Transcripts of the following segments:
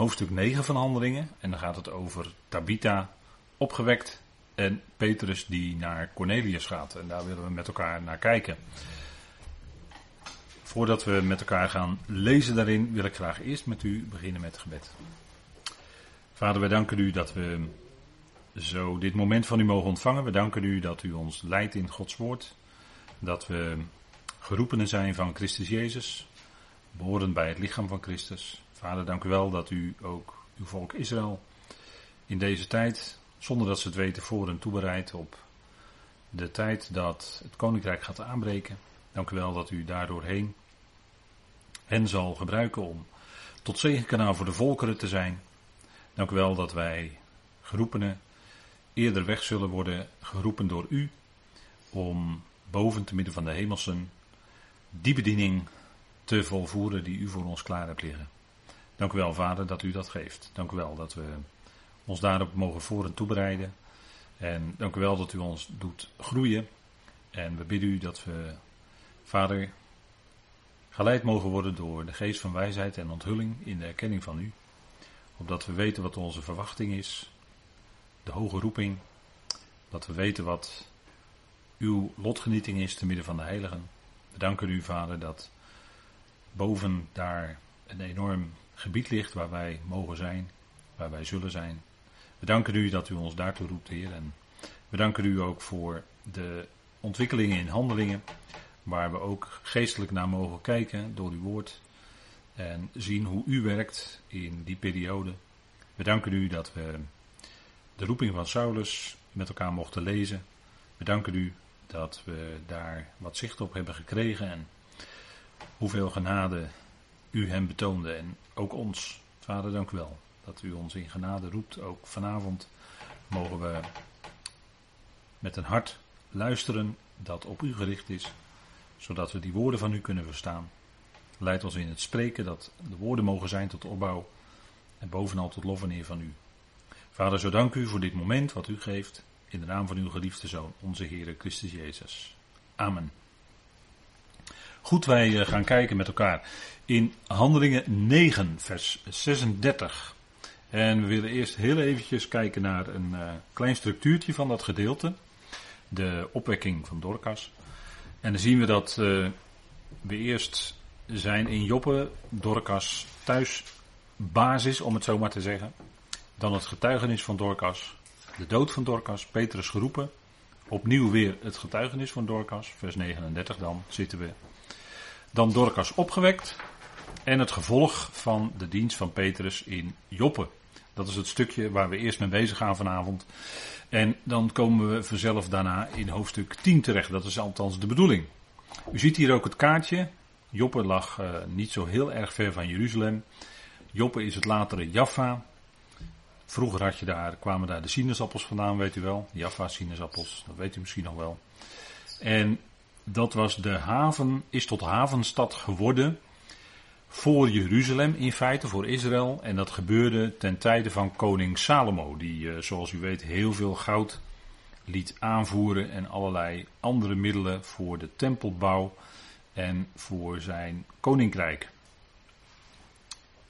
hoofdstuk 9 van Handelingen. En dan gaat het over Tabitha opgewekt en Petrus die naar Cornelius gaat. En daar willen we met elkaar naar kijken. Voordat we met elkaar gaan lezen daarin, wil ik graag eerst met u beginnen met gebed. Vader, wij danken u dat we zo dit moment van u mogen ontvangen. We danken u dat u ons leidt in Gods woord. Dat we geroepenen zijn van Christus Jezus, behoren bij het lichaam van Christus. Vader, dank u wel dat u ook uw volk Israël in deze tijd, zonder dat ze het weten, voor en toebereidt op de tijd dat het koninkrijk gaat aanbreken. Dank u wel dat u daardoorheen hen zal gebruiken om tot zegenkanaal voor de volkeren te zijn. Dank u wel dat wij geroepenen eerder weg zullen worden geroepen door u om boven te midden van de hemelsen die bediening te volvoeren die u voor ons klaar hebt liggen. Dank u wel, Vader, dat u dat geeft. Dank u wel dat we ons daarop mogen voor en toebereiden. En dank u wel dat u ons doet groeien. En we bidden u dat we, Vader, geleid mogen worden door de geest van wijsheid en onthulling in de erkenning van u. Opdat we weten wat onze verwachting is, de hoge roeping. Dat we weten wat uw lotgenieting is te midden van de heiligen. We danken u, Vader, dat boven daar een enorm gebied ligt waar wij mogen zijn, waar wij zullen zijn. We danken u dat u ons daartoe roept, Heer. En we danken u ook voor de ontwikkelingen in handelingen, waar we ook geestelijk naar mogen kijken door uw woord. En zien hoe u werkt in die periode. We danken u dat we de roeping van Saulus met elkaar mochten lezen. We danken u dat we daar wat zicht op hebben gekregen en hoeveel genade u hem betoonde en ook ons. Vader, dank u wel dat u ons in genade roept. Ook vanavond mogen we met een hart luisteren dat op u gericht is, zodat we die woorden van u kunnen verstaan. Leid ons in het spreken dat de woorden mogen zijn tot opbouw en bovenal tot lof en eer van u. Vader, zo dank u voor dit moment wat u geeft. In de naam van uw geliefde Zoon, onze Heer Christus Jezus. Amen. Goed, wij eh, gaan kijken met elkaar in Handelingen 9, vers 36. En we willen eerst heel eventjes kijken naar een uh, klein structuurtje van dat gedeelte. De opwekking van Dorcas. En dan zien we dat uh, we eerst zijn in Joppe, Dorcas thuisbasis, om het zo maar te zeggen. Dan het getuigenis van Dorcas. De dood van Dorcas, Petrus geroepen. Opnieuw weer het getuigenis van Dorcas, vers 39 dan zitten we. Dan Dorcas opgewekt. En het gevolg van de dienst van Petrus in Joppe. Dat is het stukje waar we eerst mee bezig gaan vanavond. En dan komen we vanzelf daarna in hoofdstuk 10 terecht. Dat is althans de bedoeling. U ziet hier ook het kaartje. Joppe lag uh, niet zo heel erg ver van Jeruzalem. Joppe is het latere Jaffa. Vroeger had je daar, kwamen daar de sinaasappels vandaan, weet u wel. Jaffa sinaasappels, dat weet u misschien nog wel. En dat was de haven, is tot havenstad geworden voor Jeruzalem in feite, voor Israël. En dat gebeurde ten tijde van koning Salomo, die eh, zoals u weet heel veel goud liet aanvoeren en allerlei andere middelen voor de tempelbouw en voor zijn koninkrijk.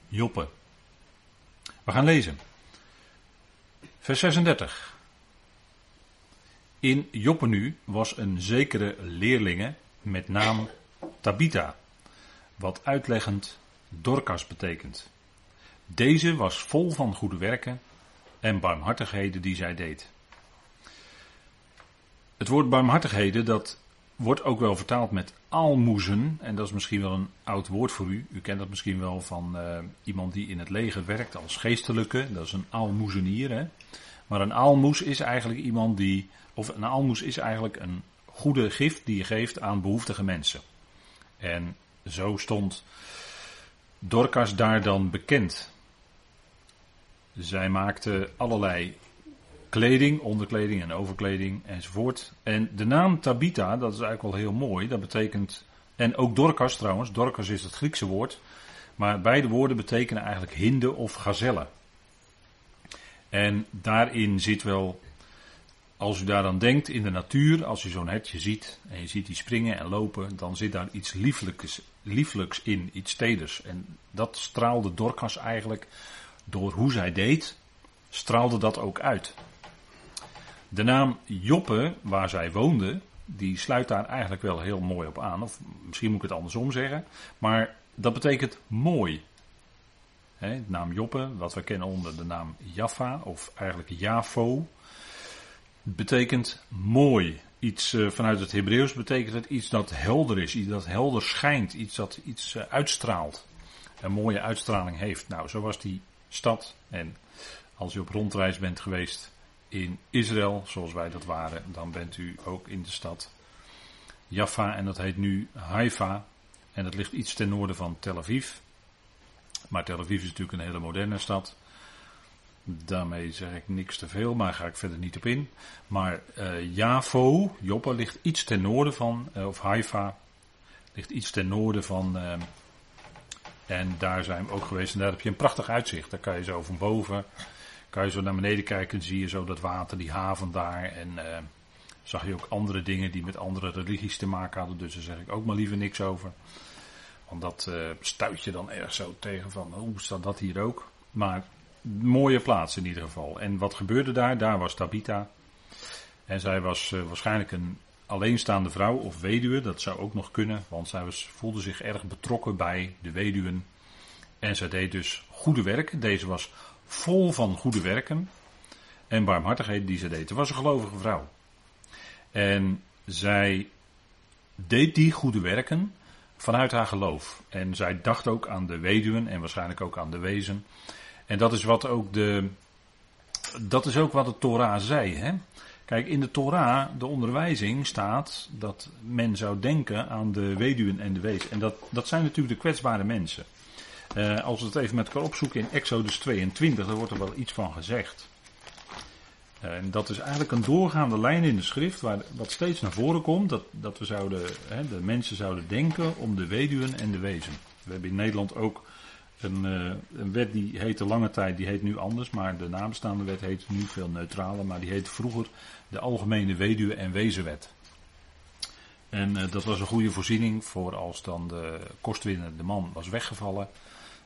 Joppe. We gaan lezen. Vers 36. In Joppe nu was een zekere leerlinge met naam Tabitha, wat uitleggend Dorcas betekent. Deze was vol van goede werken en barmhartigheden die zij deed. Het woord barmhartigheden, dat wordt ook wel vertaald met aalmoezen. En dat is misschien wel een oud woord voor u. U kent dat misschien wel van uh, iemand die in het leger werkt als geestelijke. Dat is een aalmoezenier. Hè? Maar een aalmoes is eigenlijk iemand die. Of een aalmoes is eigenlijk een goede gift die je geeft aan behoeftige mensen. En zo stond Dorcas daar dan bekend. Zij maakte allerlei kleding, onderkleding en overkleding enzovoort. En de naam Tabitha, dat is eigenlijk wel heel mooi, dat betekent, en ook Dorcas trouwens, Dorcas is het Griekse woord, maar beide woorden betekenen eigenlijk hinde of gazelle. En daarin zit wel, als u daaraan denkt, in de natuur, als u zo'n hertje ziet en je ziet die springen en lopen, dan zit daar iets lieflijks, lieflijks in, iets teders. En dat straalde Dorcas eigenlijk door hoe zij deed, straalde dat ook uit. De naam Joppe, waar zij woonde, die sluit daar eigenlijk wel heel mooi op aan. Of misschien moet ik het andersom zeggen. Maar dat betekent mooi. De naam Joppe, wat we kennen onder de naam Jaffa, of eigenlijk Jafo, betekent mooi. Iets uh, vanuit het Hebreeuws betekent het iets dat helder is, iets dat helder schijnt, iets dat iets uh, uitstraalt. Een mooie uitstraling heeft. Nou, zo was die stad. En als u op rondreis bent geweest in Israël, zoals wij dat waren, dan bent u ook in de stad Jaffa en dat heet nu Haifa. En dat ligt iets ten noorden van Tel Aviv. Maar Tel Aviv is natuurlijk een hele moderne stad. Daarmee zeg ik niks te veel, maar ga ik verder niet op in. Maar uh, Javo, Joppa, ligt iets ten noorden van, uh, of Haifa, ligt iets ten noorden van. Uh, en daar zijn we ook geweest. En daar heb je een prachtig uitzicht. Daar kan je zo van boven, kan je zo naar beneden kijken en zie je zo dat water, die haven daar. En zag je ook andere dingen die met andere religies te maken hadden. Dus daar zeg ik ook maar liever niks over. Want dat uh, stuit je dan erg zo tegen van, hoe staat dat hier ook? Maar mooie plaats in ieder geval. En wat gebeurde daar? Daar was Tabita. En zij was uh, waarschijnlijk een alleenstaande vrouw of weduwe. Dat zou ook nog kunnen, want zij was, voelde zich erg betrokken bij de weduwen. En zij deed dus goede werken. Deze was vol van goede werken en barmhartigheden die ze deed. Ze was een gelovige vrouw. En zij deed die goede werken vanuit haar geloof. En zij dacht ook aan de weduwen en waarschijnlijk ook aan de wezen. En dat is wat ook de. Dat is ook wat de Torah zei. Hè? Kijk, in de Torah, de onderwijzing, staat dat men zou denken aan de weduwen en de wezen. En dat, dat zijn natuurlijk de kwetsbare mensen. Uh, als we het even met elkaar opzoeken in Exodus 22, daar wordt er wel iets van gezegd. En dat is eigenlijk een doorgaande lijn in de schrift, waar, wat steeds naar voren komt, dat, dat we zouden, hè, de mensen zouden denken om de weduwen en de wezen. We hebben in Nederland ook een, uh, een wet die heette lange tijd, die heet nu anders, maar de nabestaande wet heet nu veel neutraler, maar die heet vroeger de Algemene Weduwe- en Wezenwet. En uh, dat was een goede voorziening voor als dan de kostwinner, de man, was weggevallen.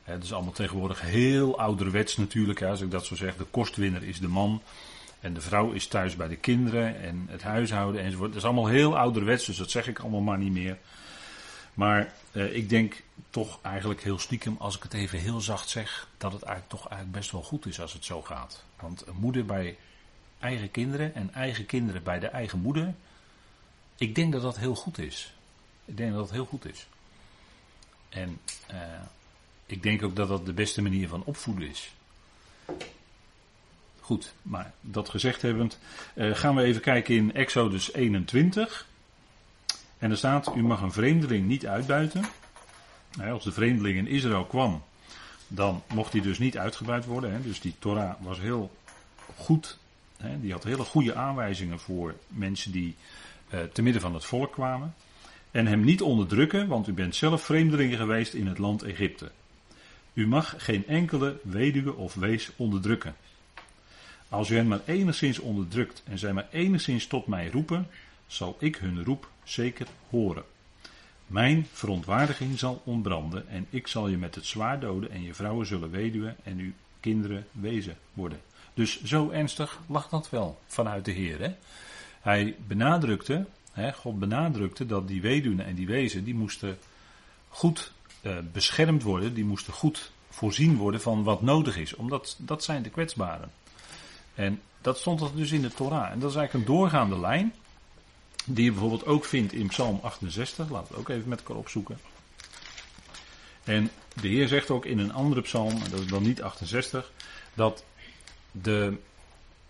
Het is allemaal tegenwoordig heel ouderwets natuurlijk, hè, als ik dat zo zeg. De kostwinner is de man. En de vrouw is thuis bij de kinderen en het huishouden enzovoort. Dat is allemaal heel ouderwets, dus dat zeg ik allemaal maar niet meer. Maar eh, ik denk toch eigenlijk heel stiekem, als ik het even heel zacht zeg, dat het eigenlijk toch eigenlijk best wel goed is als het zo gaat. Want een moeder bij eigen kinderen en eigen kinderen bij de eigen moeder, ik denk dat dat heel goed is. Ik denk dat dat heel goed is. En uh, ik denk ook dat dat de beste manier van opvoeden is. Goed, maar dat gezegd hebbend, uh, gaan we even kijken in Exodus 21. En er staat: U mag een vreemdeling niet uitbuiten. Nou, als de vreemdeling in Israël kwam, dan mocht hij dus niet uitgebuit worden. Hè. Dus die Torah was heel goed. Hè. Die had hele goede aanwijzingen voor mensen die uh, te midden van het volk kwamen. En hem niet onderdrukken, want u bent zelf vreemdeling geweest in het land Egypte. U mag geen enkele weduwe of wees onderdrukken. Als u hen maar enigszins onderdrukt en zij maar enigszins tot mij roepen, zal ik hun roep zeker horen. Mijn verontwaardiging zal ontbranden en ik zal je met het zwaar doden en je vrouwen zullen weduwen en uw kinderen wezen worden. Dus zo ernstig lag dat wel vanuit de Heer. Hè? Hij benadrukte, hè, God benadrukte dat die weduwen en die wezen, die moesten goed uh, beschermd worden, die moesten goed voorzien worden van wat nodig is, omdat dat zijn de kwetsbaren. En dat stond dus in de Torah. En dat is eigenlijk een doorgaande lijn. Die je bijvoorbeeld ook vindt in Psalm 68. Laten we het ook even met elkaar opzoeken. En de Heer zegt ook in een andere psalm, dat is dan niet 68, dat de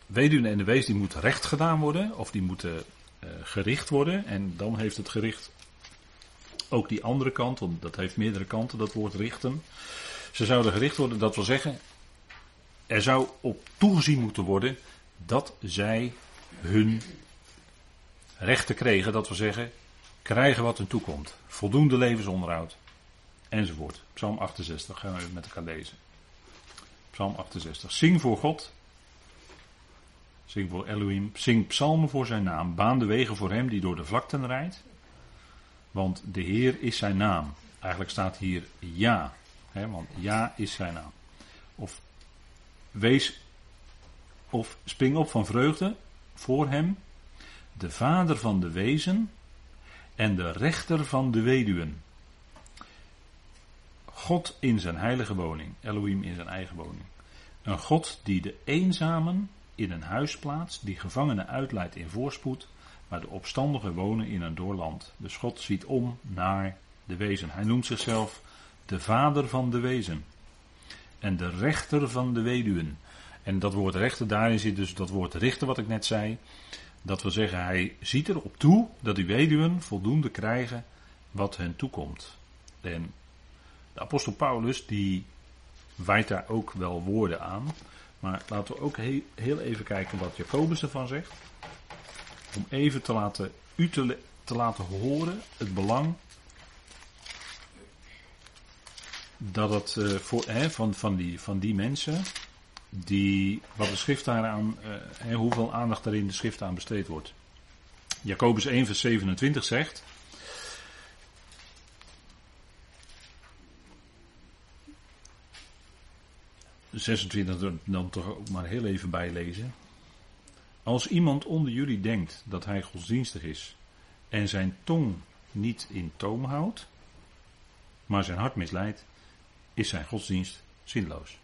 weduwe en de wees die moet recht gedaan worden, of die moeten uh, gericht worden. En dan heeft het gericht ook die andere kant, want dat heeft meerdere kanten, dat woord richten. Ze zouden gericht worden, dat wil zeggen, er zou op toegezien moeten worden dat zij hun rechten kregen, dat we zeggen, krijgen wat hun toekomt. Voldoende levensonderhoud. Enzovoort. Psalm 68 gaan we met elkaar lezen. Psalm 68. Zing voor God. Zing voor Elohim. Zing psalmen voor zijn naam. Baan de wegen voor hem die door de vlakten rijdt. Want de Heer is zijn naam. Eigenlijk staat hier ja. Hè, want ja is zijn naam. Of wees of spring op van vreugde voor hem, de vader van de wezen en de rechter van de weduwen. God in zijn heilige woning, Elohim in zijn eigen woning. Een God die de eenzamen in een huis plaatst, die gevangenen uitleidt in voorspoed, maar de opstandigen wonen in een doorland. Dus God ziet om naar de wezen. Hij noemt zichzelf de vader van de wezen. En de rechter van de weduwen. En dat woord rechter, daarin zit dus dat woord richter wat ik net zei. Dat wil zeggen, hij ziet erop toe dat die weduwen voldoende krijgen wat hen toekomt. En de apostel Paulus die wijt daar ook wel woorden aan. Maar laten we ook heel even kijken wat Jacobus ervan zegt. Om even te laten, u te laten horen het belang dat het uh, voor, hè, van, van, die, van die mensen, die, wat de schrift daaraan, uh, hoeveel aandacht daarin de schrift aan besteed wordt. Jacobus 1 vers 27 zegt, 26 dan toch ook maar heel even bijlezen. Als iemand onder jullie denkt dat hij godsdienstig is en zijn tong niet in toom houdt, maar zijn hart misleidt, is zijn godsdienst zinloos.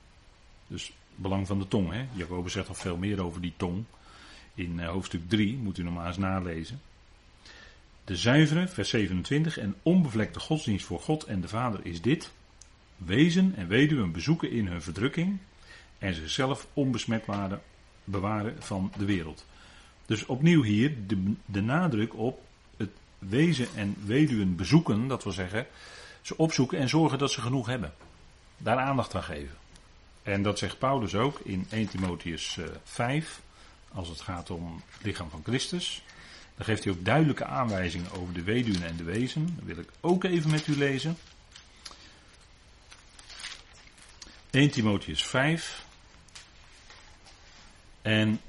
Dus belang van de tong. Hè? Jacobus zegt nog veel meer over die tong. In uh, hoofdstuk 3 moet u nog maar eens nalezen. De zuivere, vers 27, en onbevlekte godsdienst voor God en de Vader is dit. Wezen en weduwen bezoeken in hun verdrukking en zichzelf onbesmet waren, bewaren van de wereld. Dus opnieuw hier de, de nadruk op het wezen en weduwen bezoeken, dat wil zeggen, ze opzoeken en zorgen dat ze genoeg hebben. Daar aandacht aan geven. En dat zegt Paulus ook in 1 Timotheus 5, eh, als het gaat om het lichaam van Christus. Dan geeft hij ook duidelijke aanwijzingen over de weduwen en de wezen. Dat wil ik ook even met u lezen. 1 Timotheus 5. En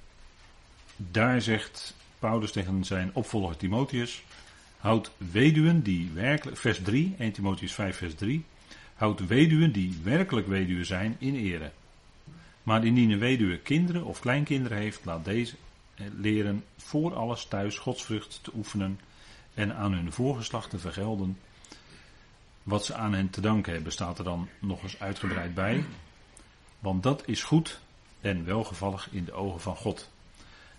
daar zegt Paulus tegen zijn opvolger Timotheus: Houd weduwen die werkelijk, vers 3, 1 Timotheus 5, vers 3. Houd weduwen die werkelijk weduwen zijn in ere. Maar indien een weduwe kinderen of kleinkinderen heeft, laat deze leren voor alles thuis godsvrucht te oefenen en aan hun voorgeslacht te vergelden. Wat ze aan hen te danken hebben, staat er dan nog eens uitgebreid bij. Want dat is goed en welgevallig in de ogen van God.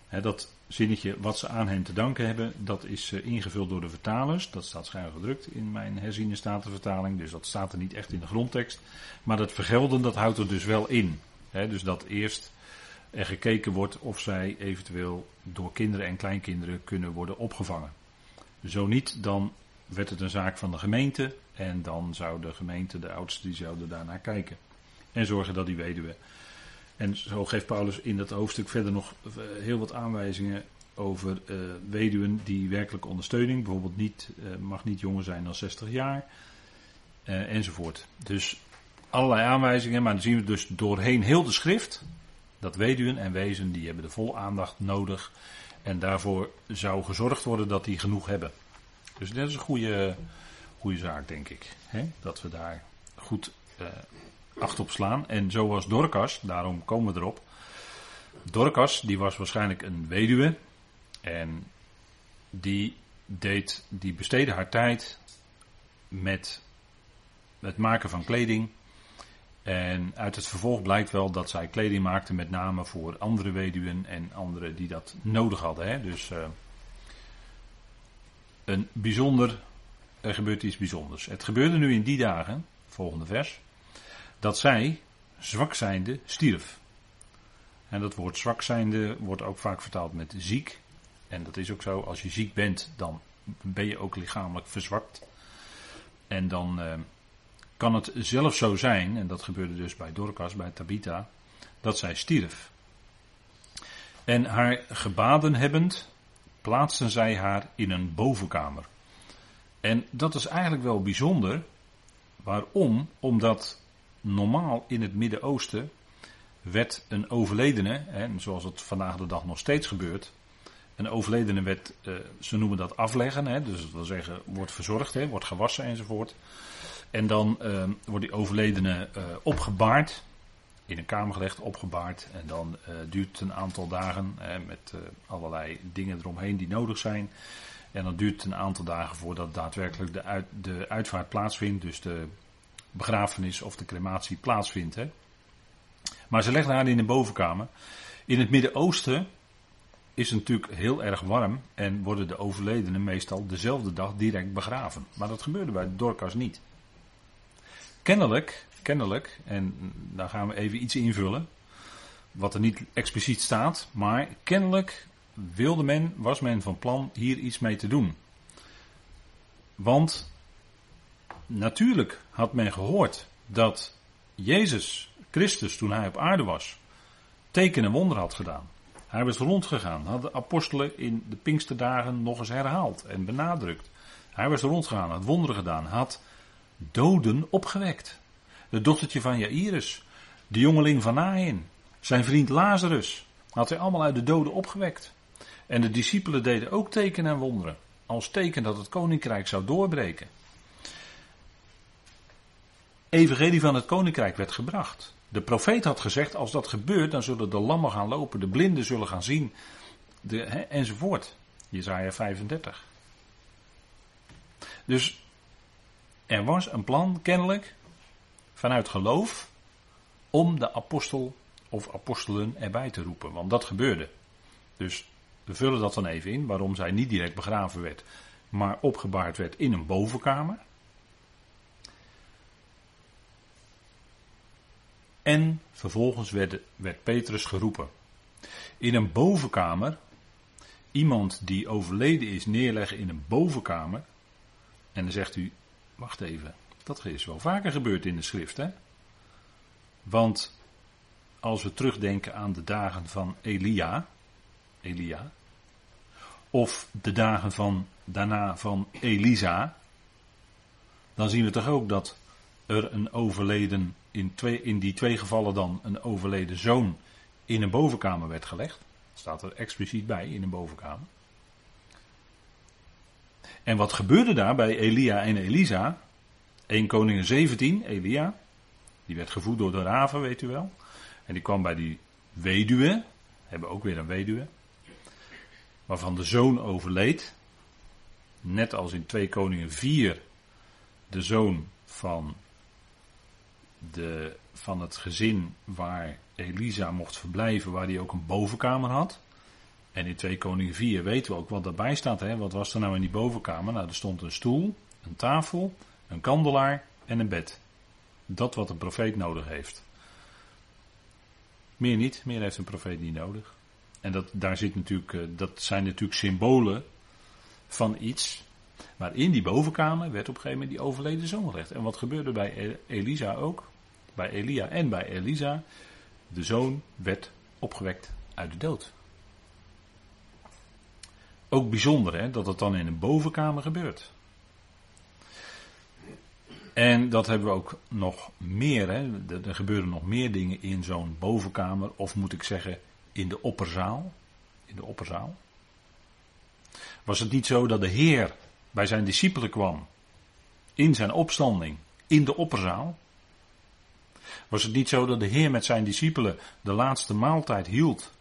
dat zinnetje wat ze aan hen te danken hebben, dat is eh, ingevuld door de vertalers. Dat staat schuin gedrukt in mijn herziene statenvertaling, dus dat staat er niet echt in de grondtekst. Maar dat vergelden, dat houdt er dus wel in. dus dat eerst er gekeken wordt of zij eventueel door kinderen en kleinkinderen kunnen worden opgevangen. Zo niet, dan werd het een zaak van de gemeente en dan zou de gemeente, de oudsten, die zouden daarnaar kijken. En zorgen dat die weduwe en zo geeft Paulus in dat hoofdstuk verder nog eh, heel wat aanwijzingen over uh, weduwen die werkelijke ondersteuning, bijvoorbeeld niet, uh, mag niet jonger zijn dan 60 jaar, enzovoort. Dus allerlei aanwijzingen, maar dan zien we dus doorheen heel de schrift dat weduwen en wezen die hebben de volle aandacht nodig en daarvoor zou gezorgd worden dat die genoeg hebben. Dus dat is een goede, goede zaak, denk ik, hè? dat we daar goed acht op slaan. En zo was Dorcas, daarom komen we erop. Dorcas, die was waarschijnlijk een weduwe. En die deed, die besteedde haar tijd met het maken van kleding. En uit het vervolg blijkt wel dat zij kleding maakte met name voor andere weduwen en anderen die dat nodig hadden. Hè? Dus uh, een bijzonder, er gebeurt iets bijzonders. Het gebeurde nu in die dagen, volgende vers dat zij, zwak zijnde, stierf. En dat woord zwak zijnde wordt ook vaak vertaald met ziek. En dat is ook zo, als je ziek bent, dan ben je ook lichamelijk verzwakt. En dan eh, kan het zelfs zo zijn, en dat gebeurde dus bij Dorcas, bij Tabitha, dat zij stierf. En haar gebaden hebbend, plaatsten zij haar in een bovenkamer. En dat is eigenlijk wel bijzonder. Waarom? Omdat normaal in het Midden-Oosten werd een overledene, zoals het vandaag de dag nog steeds gebeurt, een overledene werd, uh, ze noemen dat afleggen, dus dat wil zeggen, wordt verzorgd, wordt gewassen enzovoort. En dan uh, wordt die overledene uh, opgebaard in een kamer gelegd, opgebaard. En dan duurt het een aantal dagen met allerlei dingen eromheen die nodig zijn. En dan duurt het een aantal dagen voordat daadwerkelijk de, uit, de uitvaart plaatsvindt. Dus de begrafenis of de crematie plaatsvindt. Hè. Maar ze legden haar in een bovenkamer. In het Midden-Oosten is het natuurlijk heel erg warm en worden de overledenen meestal dezelfde dag direct begraven. Maar dat gebeurde bij Dorcas niet. Kennelijk, kennelijk, en daar gaan we even iets invullen, wat er niet expliciet staat, maar kennelijk wilde men, was men van plan hier iets mee te doen. Want natuurlijk had men gehoord dat Jezus Christus, toen hij op aarde was, teken en wonder had gedaan. Hij was rondgegaan, had de apostelen in de Pinksterdagen nog eens herhaald en benadrukt. Hij was rondgegaan, had wonderen gedaan, had doden opgewekt. De dochtertje van Jairus, de jongeling van Nain, zijn vriend Lazarus, had hij allemaal uit de doden opgewekt. En de discipelen deden ook tekenen en wonderen, als teken dat het koninkrijk zou doorbreken. Evangelie van het koninkrijk werd gebracht. De profeet had gezegd, als dat gebeurt, dan zullen de lammen gaan lopen, de blinden zullen gaan zien, de, enzovoort. Jezaja 35. Dus er was een plan, kennelijk, vanuit geloof, om de apostel of apostelen erbij te roepen. Want dat gebeurde. Dus we vullen dat dan even in, waarom zij niet direct begraven werd, maar opgebaard werd in een bovenkamer. En vervolgens werd, werd Petrus geroepen. In een bovenkamer, iemand die overleden is neerleggen in een bovenkamer. En dan zegt u, wacht even, dat is wel vaker gebeurd in de schrift, hè? Want als we terugdenken aan de dagen van Elia, Elia, of de dagen van daarna van Elisa, dan zien we toch ook dat er een overleden in, twee, in die twee gevallen dan een overleden zoon in een bovenkamer werd gelegd. Staat er expliciet bij in een bovenkamer. En wat gebeurde daar bij Elia en Elisa? 1 Koningin 17, Elia, die werd gevoed door de raven, weet u wel. En die kwam bij die weduwe, hebben ook weer een weduwe, waarvan de zoon overleed. Net als in 2 Koningen 4, de zoon van de, van het gezin waar Elisa mocht verblijven, waar hij ook een bovenkamer had. En in 2 Koningen 4 weten we ook wat daarbij staat. Hè? Wat was er nou in die bovenkamer? Nou, er stond een stoel, een tafel, een kandelaar en een bed. Dat wat een profeet nodig heeft. Meer niet, meer heeft een profeet niet nodig. En dat, daar zit natuurlijk, eh, dat zijn natuurlijk symbolen van iets. Maar in die bovenkamer werd op een gegeven moment die overleden zoon. En wat gebeurde bij Elisa ook? Bij Elia en bij Elisa, de zoon werd opgewekt uit de dood. Ook bijzonder hè, dat het dan in een bovenkamer gebeurt. En dat hebben we ook nog meer. Hè. Er gebeuren nog meer dingen in zo'n bovenkamer, of moet ik zeggen in de opperzaal. In de opperzaal. Was het niet zo dat de Heer bij zijn discipelen kwam in zijn opstanding in de opperzaal? Was het niet zo dat de Heer met zijn discipelen de laatste maaltijd hield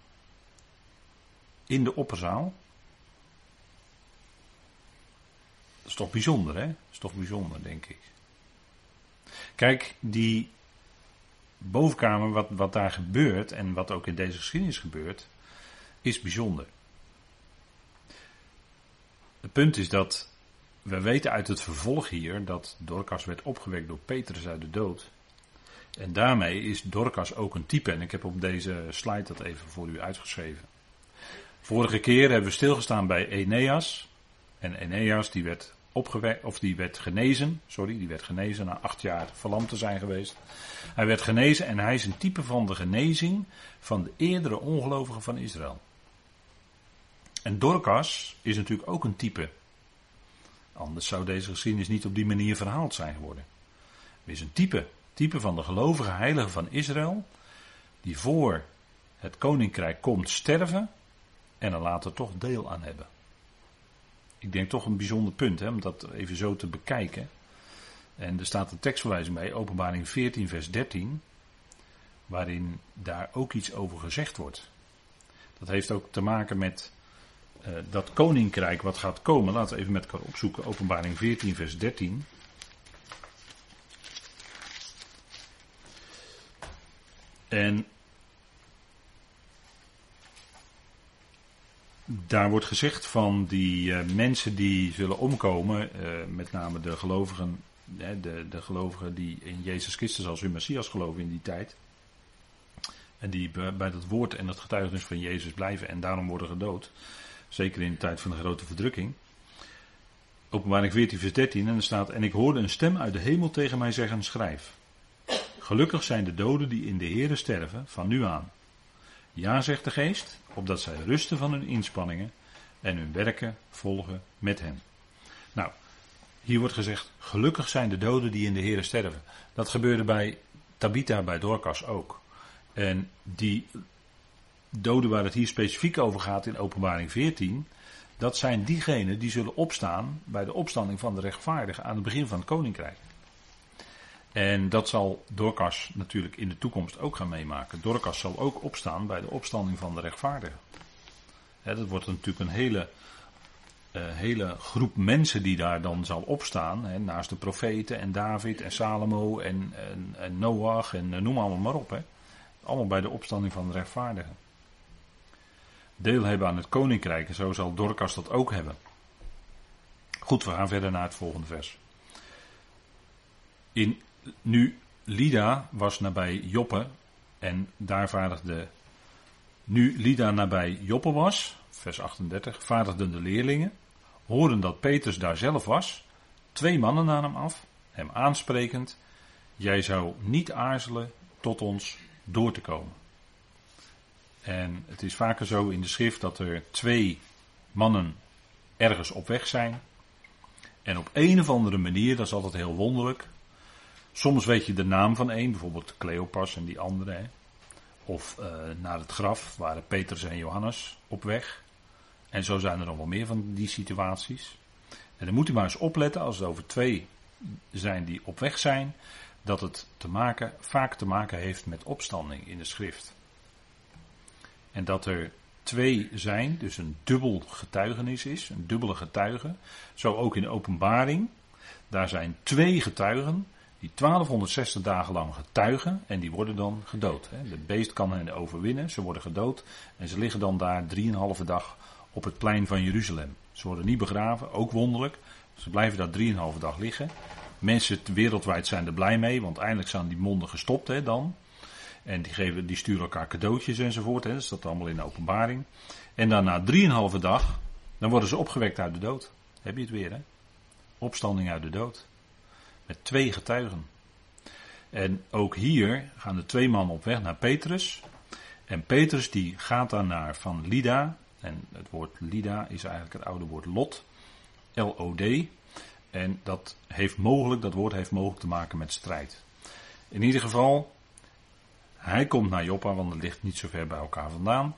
in de opperzaal? Dat is toch bijzonder, hè? Dat is toch bijzonder, denk ik. Kijk, die bovenkamer, wat, wat daar gebeurt en wat ook in deze geschiedenis gebeurt, is bijzonder. Het punt is dat we weten uit het vervolg hier dat Dorcas werd opgewekt door Petrus uit de dood. En daarmee is Dorcas ook een type. En ik heb op deze slide dat even voor u uitgeschreven. Vorige keer hebben we stilgestaan bij Eneas. En Eneas die werd of die werd genezen. Sorry, die werd genezen na acht jaar verlamd te zijn geweest. Hij werd genezen en hij is een type van de genezing van de eerdere ongelovigen van Israël. En Dorcas is natuurlijk ook een type. Anders zou deze geschiedenis niet op die manier verhaald zijn geworden. Hij is een type Type van de gelovige heilige van Israël, die voor het koninkrijk komt sterven en er later toch deel aan hebben. Ik denk toch een bijzonder punt hè, om dat even zo te bekijken. En er staat een tekstverwijzing bij, openbaring 14, vers 13. waarin daar ook iets over gezegd wordt. Dat heeft ook te maken met uh, dat koninkrijk wat gaat komen. Laten we even met elkaar opzoeken. Openbaring 14, vers 13. En daar wordt gezegd van die uh, mensen die zullen omkomen, uh, met name de gelovigen, de, de gelovigen die in Jezus Christus als hun Messias geloven in die tijd. En die bij dat woord en het getuigenis van Jezus blijven en daarom worden gedood. Zeker in de tijd van de grote verdrukking. Openbaring 14 vers 13 en er staat, en ik hoorde een stem uit de hemel tegen mij zeggen, schrijf. Gelukkig zijn de doden die in de Here sterven, van nu aan. Ja, zegt de geest, opdat zij rusten van hun inspanningen en hun werken volgen met hen. Nou, hier wordt gezegd, gelukkig zijn de doden die in de Here sterven. Dat gebeurde bij Tabitha, bij Dorcas ook. En die doden waar het hier specifiek over gaat in openbaring 14, dat zijn diegenen die zullen opstaan bij de opstanding van de rechtvaardigen aan het begin van het koninkrijk. En dat zal Dorcas natuurlijk in de toekomst ook gaan meemaken. Dorcas zal ook opstaan bij de opstanding van de rechtvaardigen. dat wordt natuurlijk een hele, uh, hele groep mensen die daar dan zal opstaan. naast de profeten en David en Salomo en, en, en Noach en uh, noem allemaal maar op. Allemaal bij de opstanding van de rechtvaardigen. Deel hebben aan het koninkrijk en zo zal Dorcas dat ook hebben. Goed, we gaan verder naar het volgende vers. In nu, Lida was nabij Joppe en daar vaardigde. Nu Lida nabij Joppe was, vers 38, vaardigden de leerlingen, hoorden dat Petrus daar zelf was, twee mannen aan hem af, hem aansprekend: Jij zou niet aarzelen tot ons door te komen. En het is vaker zo in de schrift dat er twee mannen ergens op weg zijn. En op een of andere manier, dat is altijd heel wonderlijk, Soms weet je de naam van één, bijvoorbeeld Cleopas en die andere. Hè. Of uh, naar het graf waren Petrus en Johannes op weg. En zo zijn er nog wel meer van die situaties. En dan moet u maar eens opletten als het over twee zijn die op weg zijn, dat het te maken, vaak te maken heeft met opstanding in de schrift. En dat er twee zijn, dus een dubbel getuigenis is, een dubbele getuige. Zo ook in de openbaring. Daar zijn twee getuigen die 1260 dagen lang getuigen en die worden dan gedood. De beest kan hen overwinnen, ze worden gedood en ze liggen dan daar drieënhalve dag op het plein van Jeruzalem. Ze worden niet begraven, ook wonderlijk. Ze blijven daar drieënhalve dag liggen. Mensen wereldwijd zijn er blij mee, want eindelijk zijn die monden gestopt hè, dan. En die, geven, die sturen elkaar cadeautjes enzovoort. Hè. Dat staat allemaal in de openbaring. En dan na drieënhalve dag, dan worden ze opgewekt uit de dood. Heb je het weer, hè? Opstanding uit de dood. Met twee getuigen. En ook hier gaan de twee mannen op weg naar Petrus. En Petrus die gaat dan naar van Lida. En het woord Lida is eigenlijk het oude woord Lot. L-O-D. En dat heeft mogelijk, dat woord heeft mogelijk te maken met strijd. In ieder geval, hij komt naar Joppa, want het ligt niet zo ver bij elkaar vandaan.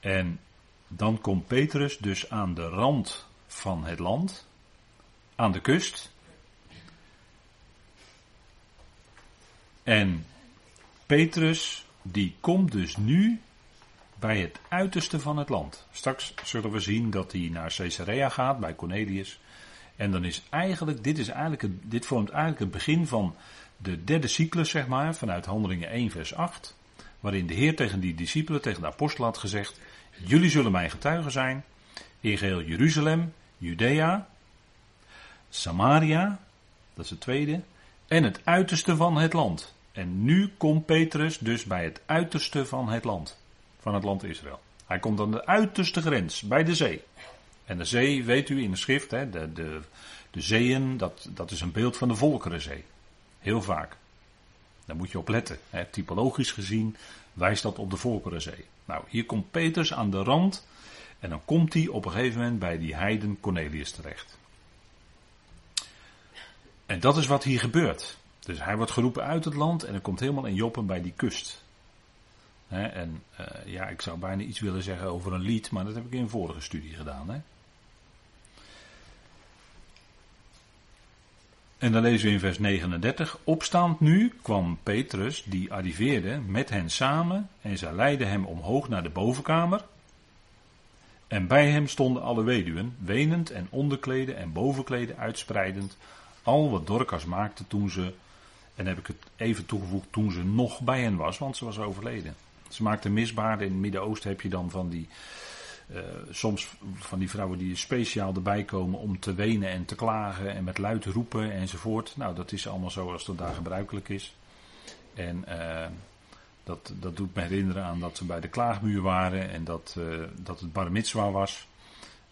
En dan komt Petrus dus aan de rand van het land, aan de kust. En Petrus, die komt dus nu bij het uiterste van het land. Straks zullen we zien dat hij naar Caesarea gaat, bij Cornelius. En dan is eigenlijk, dit, is eigenlijk dit vormt eigenlijk het begin van de derde cyclus, zeg maar, vanuit Handelingen 1, vers 8. Waarin de Heer tegen die discipelen, tegen de apostelen had gezegd: Jullie zullen mijn getuigen zijn in geheel Jeruzalem, Judea, Samaria, dat is het tweede, en het uiterste van het land. En nu komt Petrus dus bij het uiterste van het land, van het land Israël. Hij komt aan de uiterste grens, bij de zee. En de zee, weet u in de schrift, hè, de, de, de zeeën, dat, dat is een beeld van de Volkerenzee. Heel vaak. Daar moet je op letten. Hè. Typologisch gezien wijst dat op de Volkerenzee. Nou, hier komt Petrus aan de rand en dan komt hij op een gegeven moment bij die heiden Cornelius terecht. En dat is wat hier gebeurt. Dus hij wordt geroepen uit het land en er komt helemaal in Joppen bij die kust. en uh, ja, ik zou bijna iets willen zeggen over een lied, maar dat heb ik in een vorige studie gedaan. En dan lezen we in vers 39. Opstaand nu kwam Petrus, die arriveerde, met hen samen en zij leidden hem omhoog naar de bovenkamer. En bij hem stonden alle weduwen, wenend en onderkleden en bovenkleden uitspreidend, al wat Dorcas maakte toen ze, en heb ik het even toegevoegd, toen ze nog bij hen was, want ze was overleden. Ze maakte misbaarden, in het Midden-Oosten heb je dan van die, uh, soms van die vrouwen die speciaal erbij komen om te wenen en te klagen en met luid roepen enzovoort. Nou, dat is allemaal zoals dat daar gebruikelijk is. En uh, dat, dat doet me herinneren aan dat ze bij de klaagmuur waren en dat, uh, dat het bar mitzwa was.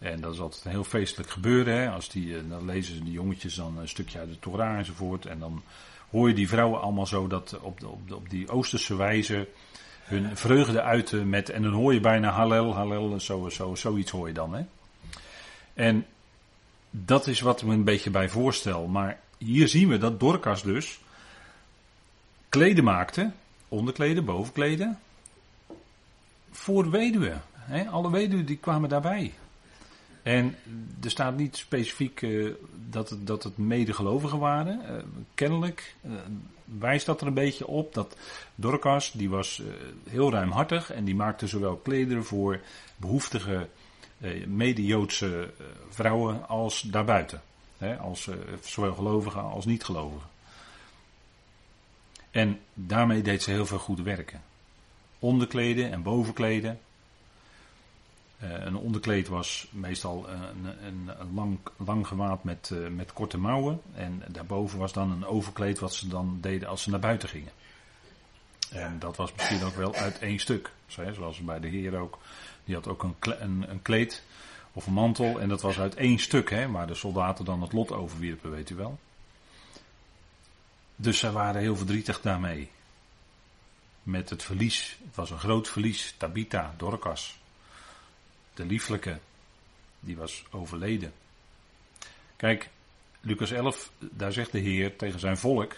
En dat is altijd een heel feestelijk gebeuren. Hè? Als die, uh, dan lezen ze die jongetjes dan een stukje uit de Torah enzovoort. En dan hoor je die vrouwen allemaal zo dat op, de, op, de, op die oosterse wijze hun vreugde uiten met. En dan hoor je bijna Hallel, Hallel, zo, zo, zoiets hoor je dan. Hè? En dat is wat ik me een beetje bij voorstel. Maar hier zien we dat Dorcas dus kleden maakte onderkleden, bovenkleden. Voor weduwen. Hè? Alle weduwen die kwamen daarbij. En er staat niet specifiek uh, dat, het, dat het medegelovigen waren. Uh, kennelijk uh, wijst dat er een beetje op dat Dorcas, die was heel ruimhartig en die maakte zowel klederen voor behoeftige mede-Joodse vrouwen als daarbuiten. Hè? Als zowel gelovigen als niet-gelovigen. En daarmee deed ze heel veel goede werken. Onderkleden en bovenkleden. Uh, een onderkleed was meestal een, een, een lang, lang gewaad met, uh, met korte mouwen. En daarboven was dan een overkleed wat ze dan deden als ze naar buiten gingen. En dat was misschien ook wel uit één stuk. Zoals bij de Heer ook. Die had ook een, een, een kleed of een mantel. En dat was uit één stuk, hè, waar de soldaten dan het lot overwierpen, weet u wel. Dus zij waren heel verdrietig daarmee. Met het verlies. Het was een groot verlies. Tabitha, Dorcas. De lieflijke. Die was overleden. Kijk, Lucas 11, daar zegt de Heer tegen zijn volk.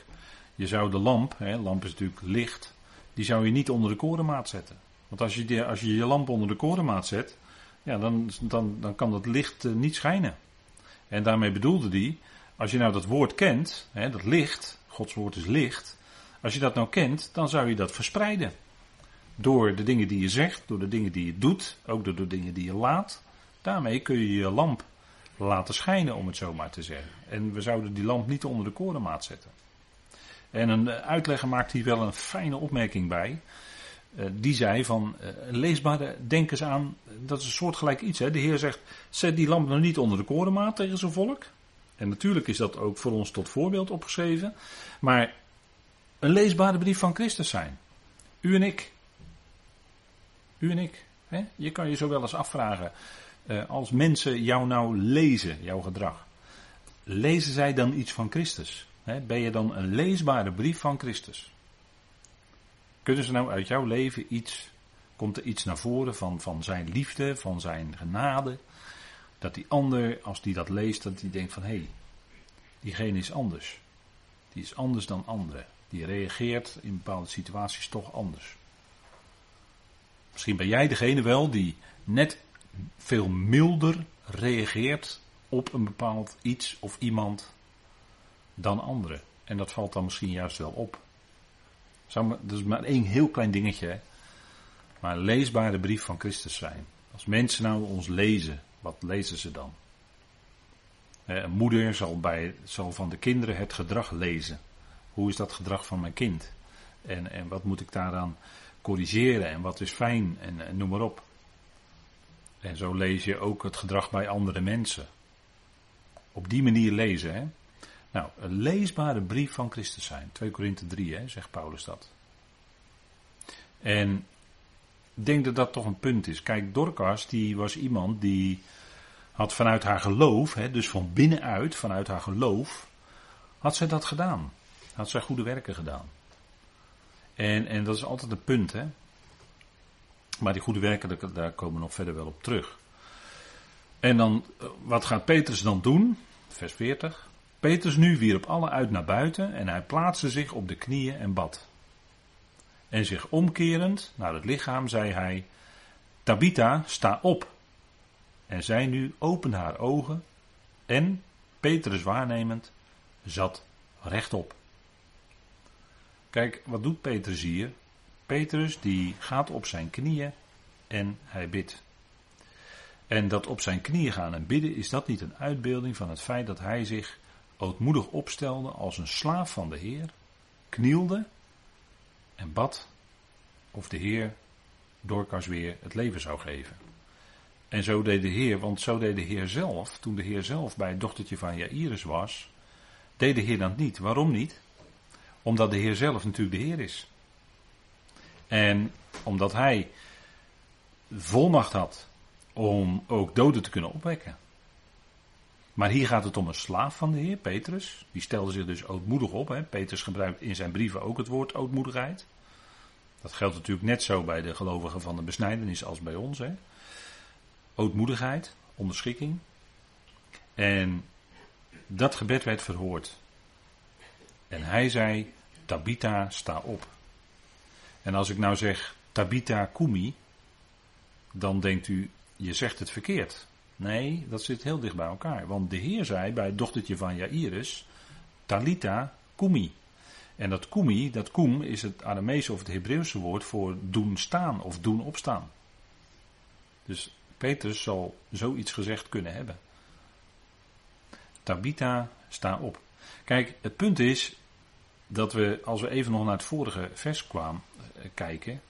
Je zou de lamp, hè, lamp is natuurlijk licht. Die zou je niet onder de korenmaat zetten. Want als je, als je je lamp onder de korenmaat zet. Ja, dan, dan, dan kan dat licht uh, niet schijnen. En daarmee bedoelde hij. Als je nou dat woord kent, hè, dat licht, Gods woord is licht. Als je dat nou kent, dan zou je dat verspreiden. Door de dingen die je zegt, door de dingen die je doet, ook door de dingen die je laat. Daarmee kun je je lamp laten schijnen, om het zo maar te zeggen. En we zouden die lamp niet onder de korenmaat zetten. En een uitlegger maakt hier wel een fijne opmerking bij. Uh, die zei van, uh, leesbare, denk eens aan, dat is een soortgelijk iets. Hè? De Heer zegt, zet die lamp nog niet onder de korenmaat tegen zijn volk. En natuurlijk is dat ook voor ons tot voorbeeld opgeschreven. Maar een leesbare brief van Christus zijn. U en ik. U en ik. Hè? Je kan je zo wel eens afvragen. Uh, als mensen jou nou lezen, jouw gedrag. Lezen zij dan iets van Christus? Hè? Ben je dan een leesbare brief van Christus? Kunnen ze nou uit jouw leven iets. Komt er iets naar voren van, van zijn liefde, van zijn genade? Dat die ander, als die dat leest, dat die denkt van hé, hey, diegene is anders. Die is anders dan anderen. Die reageert in bepaalde situaties toch anders. Misschien ben jij degene wel die net veel milder reageert op een bepaald iets of iemand dan anderen. En dat valt dan misschien juist wel op. Dat is maar één heel klein dingetje. Hè? Maar een leesbare brief van Christus zijn. Als mensen nou ons lezen, wat lezen ze dan? Een moeder zal, bij, van de kinderen het gedrag lezen. Hoe is dat gedrag van mijn kind? En, en wat moet ik daaraan corrigeren? En wat is fijn? En, noem maar op. En zo lees je ook het gedrag bij andere mensen. Op die manier lezen. Hè? Nou, een leesbare brief van Christus zijn. 2 Korinthe 3, hè, zegt Paulus dat. En ik denk dat dat toch een punt is. Kijk, Dorcas die was iemand die had vanuit haar geloof, hè, dus van binnenuit, vanuit haar geloof, had zij dat gedaan. Had zij goede werken gedaan. En, en dat is altijd een punt, hè. Maar die goede werken, daar komen we nog verder wel op terug. En dan, eh, wat gaat Petrus dan doen? Vers 40. Petrus nu wierp alle uit naar buiten en hij plaatste zich op de knieën en bad. En zich omkerend naar het lichaam zei hij: Tabitha, sta op. En zij nu opende haar ogen en, Petrus waarnemend, zat rechtop. Kijk, wat doet Petrus hier? Petrus die gaat op zijn knieën en hij bidt. En dat op zijn knieën gaan en bidden, is dat niet een uitbeelding van het feit dat hij zich ootmoedig opstelde als een slaaf van de Heer, knielde en bad of de Heer Dorcas weer het leven zou geven. En zo deed de Heer, want zo deed de Heer zelf, toen de Heer zelf bij het dochtertje van Jairus was, deed de Heer dat niet. Waarom niet? Omdat de Heer zelf natuurlijk de Heer is. En omdat hij volmacht had om ook doden te kunnen opwekken. Maar hier gaat het om een slaaf van de Heer, Petrus. Die stelde zich dus ootmoedig op. Hè. Petrus gebruikt in zijn brieven ook het woord ootmoedigheid. Dat geldt natuurlijk net zo bij de gelovigen van de besnijdenis als bij ons. Hè. Ootmoedigheid, onderschikking. En dat gebed werd verhoord. En hij zei, Tabita, sta op. En als ik nou zeg, Tabita kumi, dan denkt u, je zegt het verkeerd. Nee, dat zit heel dicht bij elkaar. Want de Heer zei bij het dochtertje van Jairus, Talita kumi. En dat kumi, dat kum, is het Aramese of het Hebreeuwse woord voor doen staan of doen opstaan. Dus Petrus zal zoiets gezegd kunnen hebben. Tabita, sta op. Kijk, het punt is dat we, als we even nog naar het vorige vers kwamen eh, kijken,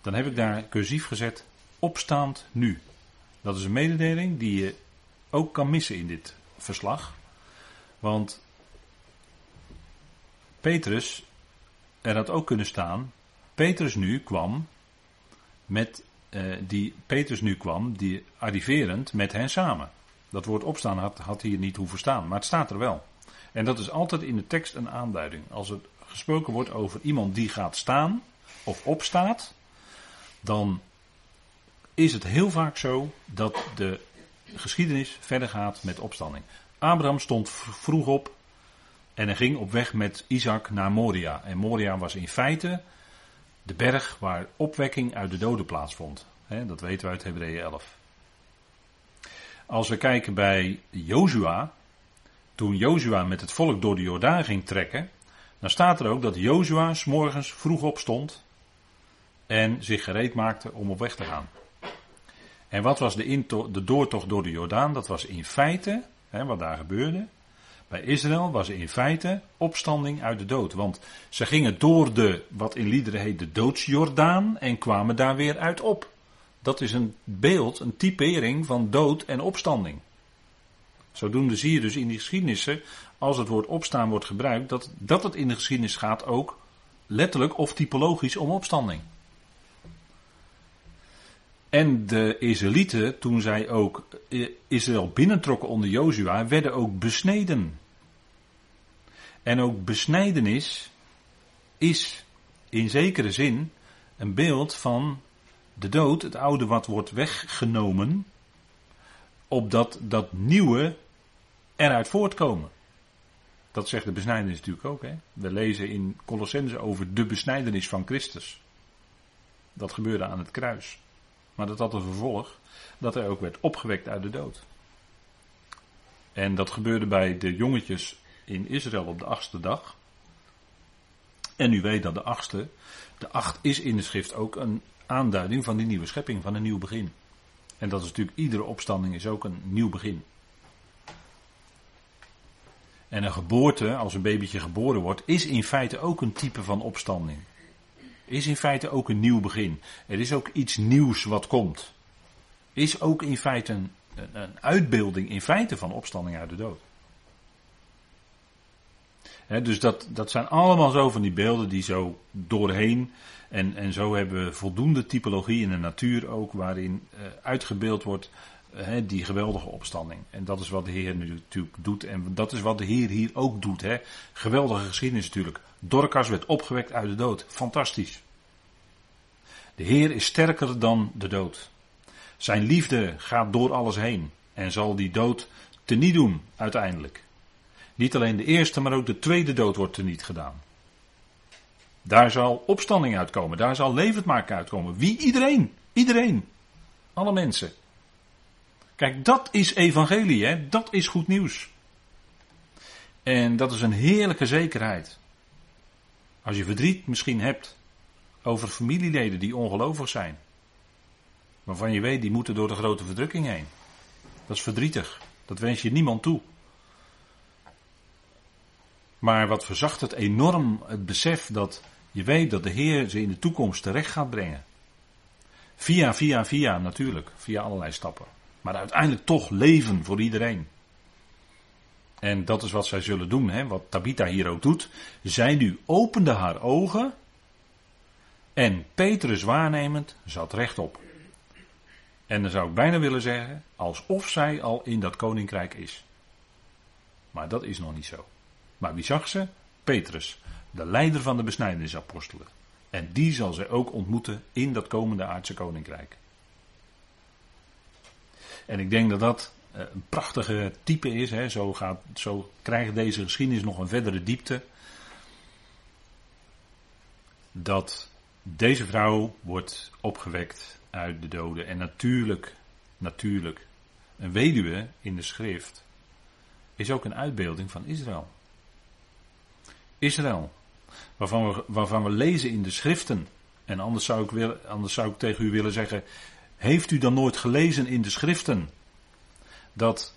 dan heb ik daar cursief gezet, opstaand nu. Dat is een mededeling die je ook kan missen in dit verslag. Want Petrus, er had ook kunnen staan, Petrus nu kwam met, eh, die Petrus nu kwam, die arriverend met hen samen. Dat woord opstaan had, had hier niet hoeven staan, maar het staat er wel. En dat is altijd in de tekst een aanduiding. Als het gesproken wordt over iemand die gaat staan of opstaat, dan is het heel vaak zo dat de geschiedenis verder gaat met opstanding. Abraham stond vroeg op en hij ging op weg met Isaac naar Moria. En Moria was in feite de berg waar opwekking uit de doden plaatsvond. dat weten we uit Hebreeën 11. Als we kijken bij Jozua, toen Jozua met het volk door de Jordaan ging trekken, dan staat er ook dat Jozua morgens vroeg opstond en zich gereed maakte om op weg te gaan. En wat was de, de doortocht door de Jordaan? Dat was in feite, hè, wat daar gebeurde, bij Israël was in feite opstanding uit de dood. Want ze gingen door de, wat in liederen heet, de doodsjordaan en kwamen daar weer uit op. Dat is een beeld, een typering van dood en opstanding. Zodoende zie je dus in die geschiedenissen, als het woord opstaan wordt gebruikt, dat, dat het in de geschiedenis gaat ook letterlijk of typologisch om opstanding. En de Israëlieten, toen zij ook Israël binnentrokken onder Jozua, werden ook besneden. En ook besnijdenis is in zekere zin een beeld van de dood, het oude wat wordt weggenomen, opdat dat nieuwe eruit voortkomen. Dat zegt de besnijdenis natuurlijk ook. Hè? We lezen in Colossense over de besnijdenis van Christus. Dat gebeurde aan het kruis. Maar dat had een vervolg dat hij ook werd opgewekt uit de dood. En dat gebeurde bij de jongetjes in Israël op de achtste dag. En u weet dat de achtste, de acht is in de schrift ook een aanduiding van die nieuwe schepping, van een nieuw begin. En dat is natuurlijk, iedere opstanding is ook een nieuw begin. En een geboorte, als een babytje geboren wordt, is in feite ook een type van opstanding is in feite ook een nieuw begin. Er is ook iets nieuws wat komt. Is ook in feite een, een uitbeelding in feite van opstanding uit de dood. dus dat, dat zijn allemaal zo van die beelden die zo doorheen. En, en zo hebben we voldoende typologie in de natuur ook, waarin uh, uitgebeeld wordt uh, die geweldige opstanding. En dat is wat de Heer nu natuurlijk doet. En dat is wat de Heer hier ook doet. Hè. Geweldige geschiedenis natuurlijk. Dorcas werd opgewekt uit de dood. Fantastisch. De Heer is sterker dan de dood. Zijn liefde gaat door alles heen en zal die dood teniet doen uiteindelijk. Niet alleen de eerste, maar ook de tweede dood wordt teniet gedaan. Daar zal opstanding uitkomen, daar zal levendmaken uitkomen. Wie? Iedereen. Iedereen. Alle mensen. Kijk, dat is evangelie, hè? dat is goed nieuws. En dat is een heerlijke zekerheid. Als je verdriet misschien hebt over familieleden die ongelovig zijn. Waarvan je weet, die moeten door de grote verdrukking heen. Dat is verdrietig. Dat wens je niemand toe. Maar wat verzacht het enorm het besef dat je weet dat de Heer ze in de toekomst terecht gaat brengen. Via, via, via natuurlijk. Via allerlei stappen. Maar uiteindelijk toch leven voor iedereen. En dat is wat zij zullen doen, hè? wat Tabitha hier ook doet. Zij nu opende haar ogen en Petrus waarnemend zat rechtop. En dan zou ik bijna willen zeggen, alsof zij al in dat koninkrijk is. Maar dat is nog niet zo. Maar wie zag ze? Petrus, de leider van de besnijdenisapostelen. En die zal zij ook ontmoeten in dat komende aardse koninkrijk. En ik denk dat dat eh, een prachtige type is. Hè. Zo, gaat, zo krijgt deze geschiedenis nog een verdere diepte. Dat deze vrouw wordt opgewekt uit de doden. En natuurlijk, natuurlijk, een weduwe in de schrift is ook een uitbeelding van Israël. Israël, waarvan we, waarvan we lezen in de schriften. En anders zou, ik willen, anders zou ik tegen u willen zeggen, heeft u dan nooit gelezen in de schriften dat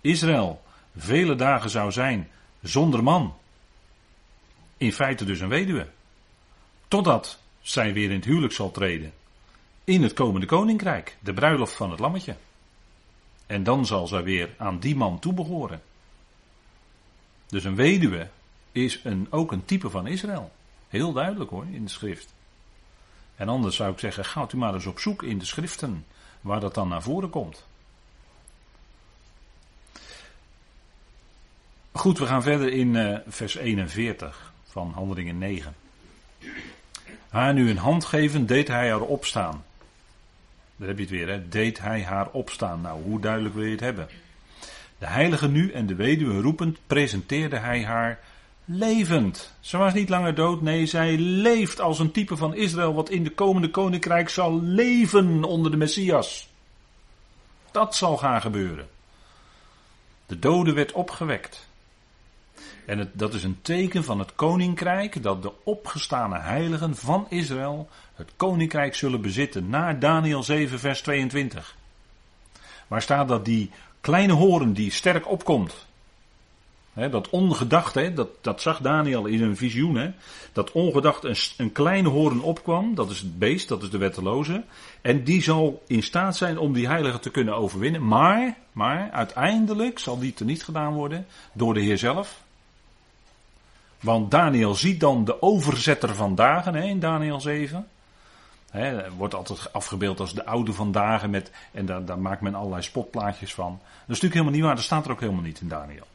Israël vele dagen zou zijn zonder man? In feite dus een weduwe. Totdat zij weer in het huwelijk zal treden. In het komende koninkrijk, de bruiloft van het lammetje. En dan zal zij weer aan die man toebehoren. Dus een weduwe is een, ook een type van Israël. Heel duidelijk hoor, in de schrift. En anders zou ik zeggen, gaat u maar eens op zoek in de schriften waar dat dan naar voren komt. Goed, we gaan verder in uh, vers 41 van Handelingen 9. Haar nu een hand geven, deed hij haar opstaan. Daar heb je het weer, hè? Deed hij haar opstaan. Nou, hoe duidelijk wil je het hebben? De heilige nu en de weduwe roepend, presenteerde hij haar levend. Ze was niet langer dood, nee, zij leeft als een type van Israël wat in de komende koninkrijk zal leven onder de Messias. Dat zal gaan gebeuren. De dode werd opgewekt. En dat is een teken van het koninkrijk dat de opgestane heiligen van Israël het koninkrijk zullen bezitten. Naar Daniel 7, vers 22. Waar staat dat die kleine horen die sterk opkomt. Dat ongedacht, dat, dat zag Daniel in een visioen. dat ongedacht een, een kleine horen opkwam. Dat is het beest, dat is de wetteloze. En die zal in staat zijn om die heiligen te kunnen overwinnen. Maar, maar uiteindelijk zal die niet gedaan worden door de Heer zelf. Want Daniel ziet dan de overzetter van dagen in Daniel 7. He, wordt altijd afgebeeld als de oude van dagen met, en daar, daar maakt men allerlei spotplaatjes van. Dat is natuurlijk helemaal niet waar, dat staat er ook helemaal niet in Daniel.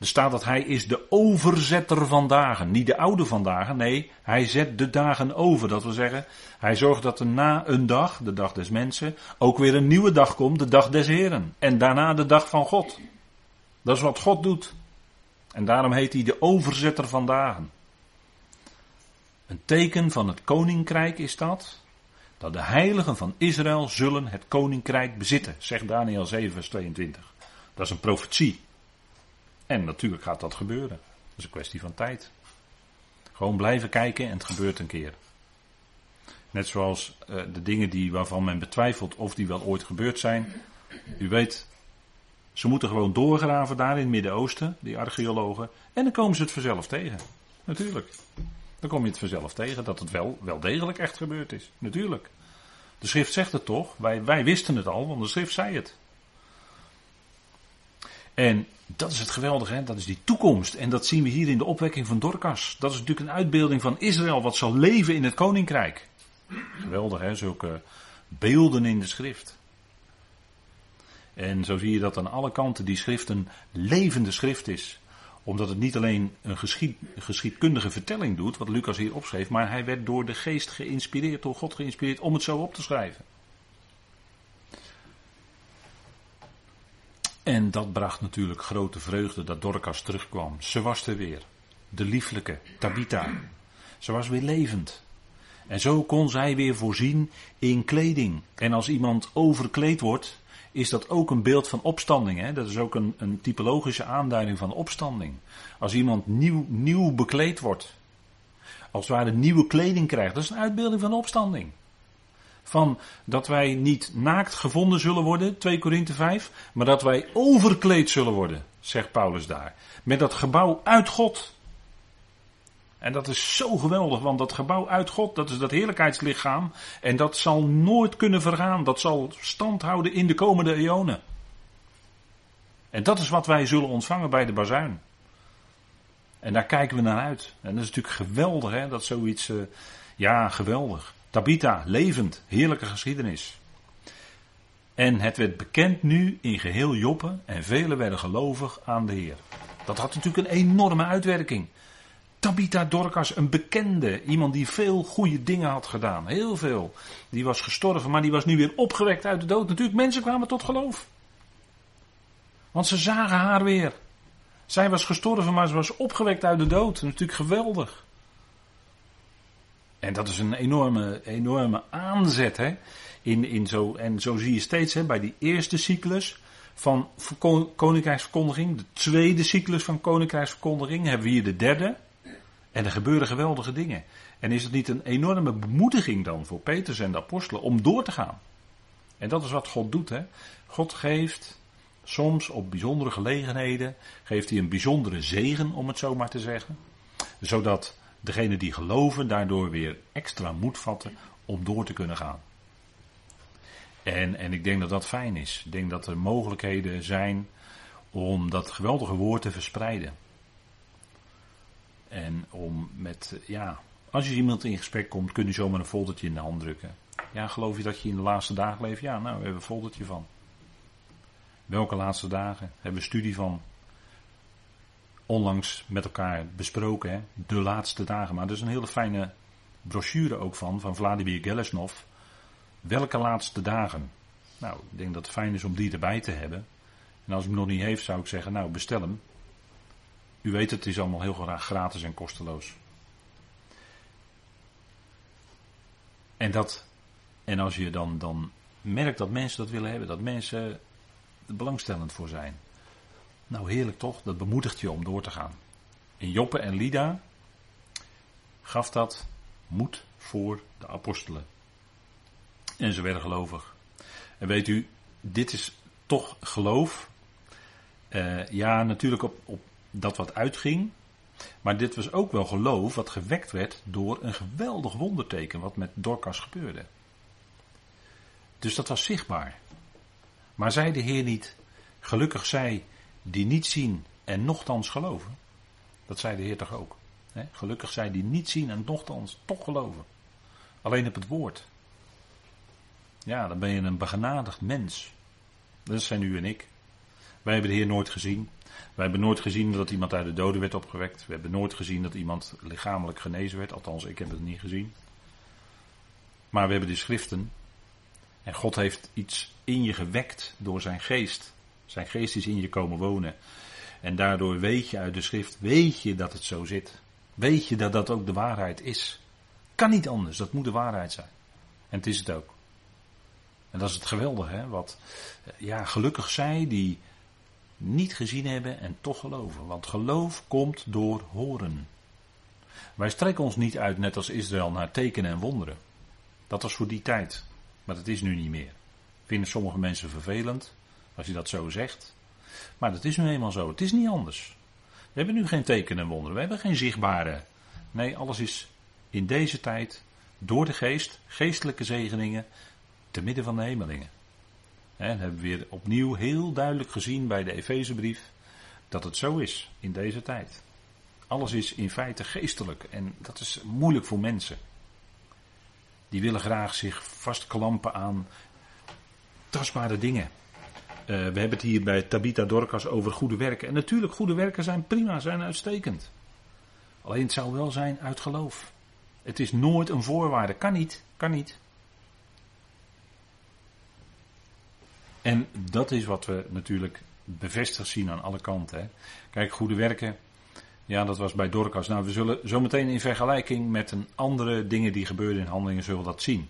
Er staat dat hij is de overzetter van dagen. Niet de oude van dagen, nee, hij zet de dagen over. Dat wil zeggen, hij zorgt dat er na een dag, de dag des mensen, ook weer een nieuwe dag komt, de dag des Heren. En daarna de dag van God. Dat is wat God doet. En daarom heet hij de overzetter van dagen. Een teken van het koninkrijk is dat. Dat de heiligen van Israël zullen het koninkrijk bezitten, zegt Daniel 7, vers 22. Dat is een profetie. En natuurlijk gaat dat gebeuren. Dat is een kwestie van tijd. Gewoon blijven kijken en het gebeurt een keer. Net zoals uh, de dingen die, waarvan men betwijfelt of die wel ooit gebeurd zijn. U weet, ze moeten gewoon doorgraven daar in het Midden-Oosten, die archeologen. En dan komen ze het vanzelf tegen. Natuurlijk. Dan kom je het vanzelf tegen dat het wel, wel degelijk echt gebeurd is. Natuurlijk. De schrift zegt het toch? Wij, wij wisten het al, want de schrift zei het. En dat is het geweldige, hè? dat is die toekomst. En dat zien we hier in de opwekking van Dorcas. Dat is natuurlijk een uitbeelding van Israël wat zal leven in het koninkrijk. Geweldig, hè? zulke beelden in de schrift. En zo zie je dat aan alle kanten die schrift een levende schrift is. Omdat het niet alleen een geschied, geschiedkundige vertelling doet, wat Lucas hier opschreef, maar hij werd door de geest geïnspireerd, door God geïnspireerd om het zo op te schrijven. En dat bracht natuurlijk grote vreugde dat Dorcas terugkwam. Ze was er weer. De lieflijke Tabitha. Ze was weer levend. En zo kon zij weer voorzien in kleding. En als iemand overkleed wordt, is dat ook een beeld van opstanding. Hè? Dat is ook een, een typologische aanduiding van opstanding. Als iemand nieuw, nieuw bekleed wordt, als het ware nieuwe kleding krijgt, dat is een uitbeelding van opstanding. Van dat wij niet naakt gevonden zullen worden, 2 Korinthe 5, maar dat wij overkleed zullen worden, zegt Paulus daar. Met dat gebouw uit God. En dat is zo geweldig, want dat gebouw uit God, dat is dat heerlijkheidslichaam. En dat zal nooit kunnen vergaan. Dat zal stand houden in de komende eonen. En dat is wat wij zullen ontvangen bij de bazuin. En daar kijken we naar uit. En dat is natuurlijk geweldig, hè, dat zoiets. Uh, ja, geweldig. Tabita, levend, heerlijke geschiedenis. En het werd bekend nu in geheel Joppe en velen werden gelovig aan de Heer. Dat had natuurlijk een enorme uitwerking. Tabitha Dorcas, een bekende, iemand die veel goede dingen had gedaan, heel veel. Die was gestorven, maar die was nu weer opgewekt uit de dood. Natuurlijk, mensen kwamen tot geloof. Want ze zagen haar weer. Zij was gestorven, maar ze was opgewekt uit de dood. Natuurlijk geweldig. En dat is een enorme, enorme aanzet. Hè? In, in zo, en zo zie je steeds hè, bij die eerste cyclus van koninkrijksverkondiging, de tweede cyclus van koninkrijksverkondiging, hebben we hier de derde. En er gebeuren geweldige dingen. En is het niet een enorme bemoediging dan voor Petrus en de apostelen om door te gaan? En dat is wat God doet. Hè? God geeft soms op bijzondere gelegenheden, geeft hij een bijzondere zegen, om het zo maar te zeggen. Zodat degenen die geloven daardoor weer extra moed vatten om door te kunnen gaan. En, en ik denk dat dat fijn is. Ik denk dat er mogelijkheden zijn om dat geweldige woord te verspreiden. En om met, ja, als je iemand in gesprek komt, kun je zomaar een foldertje in de hand drukken. Ja, geloof je dat je in de laatste dagen leeft? Ja, nou, we hebben een foldertje van. Welke laatste dagen? Hebben we studie van. Onlangs met elkaar besproken, de laatste dagen. Maar er is een hele fijne brochure ook van, van Vladimir Gelesnov. Welke laatste dagen? Nou, ik denk dat het fijn is om die erbij te hebben. En als u hem nog niet heeft, zou ik zeggen, nou, bestel hem. U weet het, is allemaal heel graag gratis en kosteloos. En, dat, en als je dan, dan merkt dat mensen dat willen hebben, dat mensen er belangstellend voor zijn. Nou heerlijk toch, dat bemoedigt je om door te gaan. In Joppe en Lida gaf dat moed voor de apostelen. En ze werden gelovig. En weet u, dit is toch geloof. Uh, ja, natuurlijk op, op dat wat uitging. Maar dit was ook wel geloof wat gewekt werd door een geweldig wonderteken wat met Dorcas gebeurde. Dus dat was zichtbaar. Maar zei de Heer niet, gelukkig zij die niet zien en nochtans geloven? Dat zei de Heer toch ook. Hè? Gelukkig zij die niet zien en nochtans toch geloven. Alleen op het woord. Ja, dan ben je een begenadigd mens. Dat zijn u en ik. Wij hebben de Heer nooit gezien. Wij hebben nooit gezien dat iemand uit de doden werd opgewekt. We hebben nooit gezien dat iemand lichamelijk genezen werd. Althans, ik heb het niet gezien. Maar we hebben de schriften. En God heeft iets in je gewekt door zijn geest. Zijn geest is in je komen wonen. En daardoor weet je uit de schrift, weet je dat het zo zit. Weet je dat dat ook de waarheid is. Kan niet anders, dat moet de waarheid zijn. En het is het ook. En dat is het geweldige, hè? Wat, ja, gelukkig zij die niet gezien hebben en toch geloven. Want geloof komt door horen. Wij strekken ons niet uit, net als Israël, naar tekenen en wonderen. Dat was voor die tijd. Maar dat is nu niet meer. Vinden sommige mensen vervelend, als je dat zo zegt. Maar dat is nu eenmaal zo. Het is niet anders. We hebben nu geen tekenen en wonderen. We hebben geen zichtbare. Nee, alles is in deze tijd door de geest, geestelijke zegeningen, te midden van de hemelingen. En hebben we weer opnieuw heel duidelijk gezien bij de Efezebrief dat het zo is in deze tijd. Alles is in feite geestelijk en dat is moeilijk voor mensen. Die willen graag zich vastklampen aan tastbare dingen. Uh, we hebben het hier bij Tabita Dorcas over goede werken. En natuurlijk, goede werken zijn prima, zijn uitstekend. Alleen het zou wel zijn uit geloof. Het is nooit een voorwaarde. Kan niet, kan niet. En dat is wat we natuurlijk bevestigd zien aan alle kanten. Hè. Kijk, goede werken. Ja, dat was bij Dorcas. Nou, we zullen zometeen in vergelijking met een andere dingen die gebeurden in handelingen, zullen we dat zien.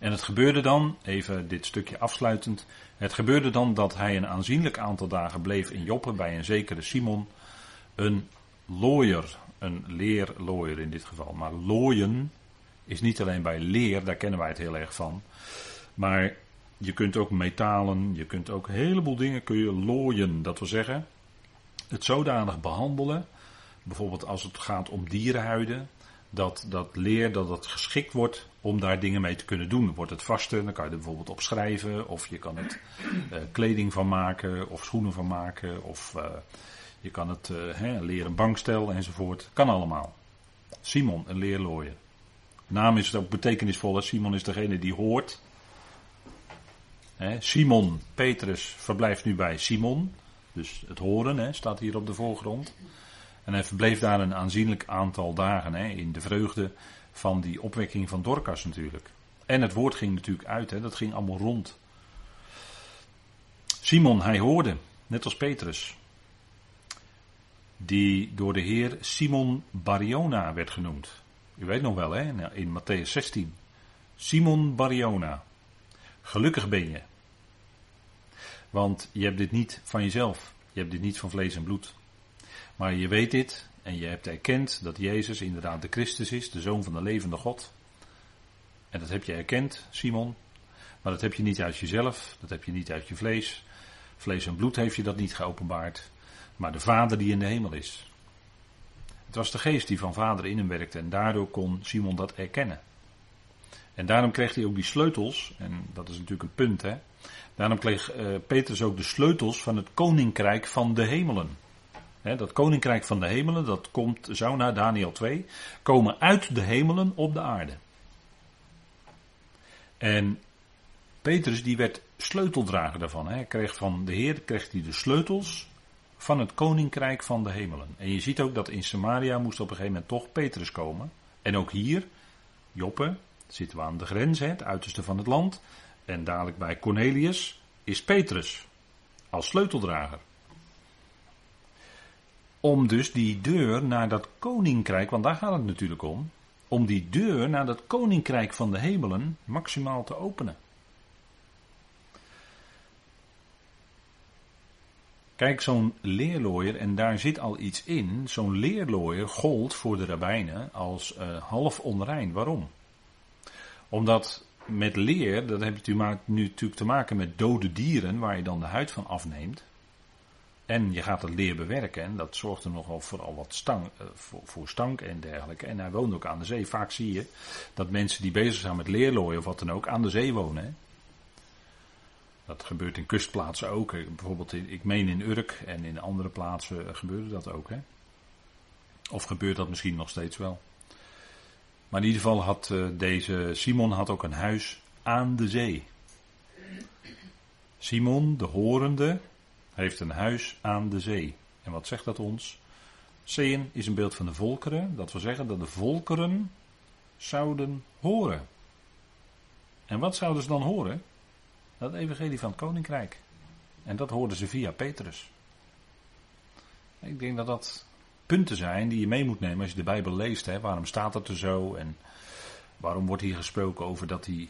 En het gebeurde dan, even dit stukje afsluitend, het gebeurde dan dat hij een aanzienlijk aantal dagen bleef in Joppe bij een zekere Simon, een looier, een leerlooier in dit geval. Maar looien is niet alleen bij leer, daar kennen wij het heel erg van. Maar je kunt ook metalen, je kunt ook een heleboel dingen kun je looien. Dat wil zeggen, het zodanig behandelen, bijvoorbeeld als het gaat om dierenhuiden, dat dat leer dat het geschikt wordt om daar dingen mee te kunnen doen. Wordt het vaster, dan kan je er bijvoorbeeld op schrijven, of je kan het uh, kleding van maken, of schoenen van maken, of uh, je kan het uh, hè, leren bankstel enzovoort. Kan allemaal. Simon, een leerlooier. Naam is ook betekenisvol. Simon is degene die hoort. Simon, Petrus verblijft nu bij Simon. Dus het horen hè, staat hier op de voorgrond. En hij verbleef daar een aanzienlijk aantal dagen hè, in de vreugde van die opwekking van Dorcas natuurlijk. En het woord ging natuurlijk uit, hè, dat ging allemaal rond. Simon, hij hoorde, net als Petrus, die door de Heer Simon Bariona werd genoemd. U weet nog wel, hè, in Matthäus 16. Simon Bariona. Gelukkig ben je. Want je hebt dit niet van jezelf. Je hebt dit niet van vlees en bloed. Maar je weet dit en je hebt erkend dat Jezus inderdaad de Christus is, de Zoon van de levende God. En dat heb je erkend, Simon. Maar dat heb je niet uit jezelf, dat heb je niet uit je vlees. Vlees en bloed heeft je dat niet geopenbaard, maar de Vader die in de hemel is. Het was de geest die van Vader in hem werkte en daardoor kon Simon dat erkennen. En daarom kreeg hij ook die sleutels, en dat is natuurlijk een punt, hè. Daarom kreeg uh, Petrus ook de sleutels van het koninkrijk van de hemelen dat koninkrijk van de hemelen, dat komt, zou naar Daniel 2, komen uit de hemelen op de aarde. En Petrus die werd sleuteldrager daarvan. Hij kreeg van de Heer kreeg hij de sleutels van het koninkrijk van de hemelen. En je ziet ook dat in Samaria moest op een gegeven moment toch Petrus komen. En ook hier, Joppe, zitten we aan de grens, het uiterste van het land. En dadelijk bij Cornelius is Petrus als sleuteldrager. Om dus die deur naar dat koninkrijk, want daar gaat het natuurlijk om, om die deur naar dat koninkrijk van de hemelen maximaal te openen. Kijk, zo'n leerlooier, en daar zit al iets in, zo'n leerlooier gold voor de rabbijnen als uh, half onrein. Waarom? Omdat met leer, dat heb je nu natuurlijk te maken met dode dieren, waar je dan de huid van afneemt. En je gaat het leer bewerken. En dat zorgt er nogal vooral wat stank, eh, voor, voor, stank en dergelijke. En hij woont ook aan de zee. Vaak zie je dat mensen die bezig zijn met leerlooien of wat dan ook aan de zee wonen. Hè. Dat gebeurt in kustplaatsen ook. Bijvoorbeeld, in, ik meen in Urk en in andere plaatsen gebeurde dat ook. Hè. Of gebeurt dat misschien nog steeds wel. Maar in ieder geval had deze Simon had ook een huis aan de zee. Simon, de horende, heeft een huis aan de zee. En wat zegt dat ons? Zeeën is een beeld van de volkeren. Dat wil zeggen dat de volkeren zouden horen. En wat zouden ze dan horen? Dat evangelie van het koninkrijk. En dat hoorden ze via Petrus. Ik denk dat dat punten zijn die je mee moet nemen als je de Bijbel leest. Hè. Waarom staat het er zo? En waarom wordt hier gesproken over dat hij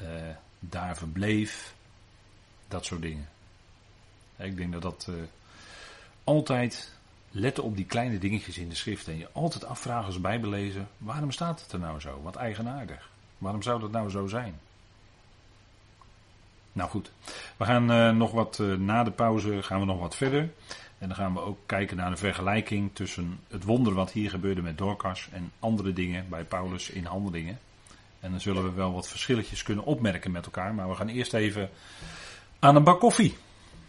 uh, daar verbleef? Dat soort dingen. Ik denk dat dat uh, altijd letten op die kleine dingetjes in de schrift. En je altijd afvragen als bijbelezen, waarom staat het er nou zo? Wat eigenaardig. Waarom zou dat nou zo zijn? Nou goed, we gaan uh, nog wat, uh, na de pauze gaan we nog wat verder. En dan gaan we ook kijken naar de vergelijking tussen het wonder wat hier gebeurde met Dorcas en andere dingen bij Paulus in handelingen. En dan zullen we wel wat verschilletjes kunnen opmerken met elkaar. Maar we gaan eerst even aan een bak koffie.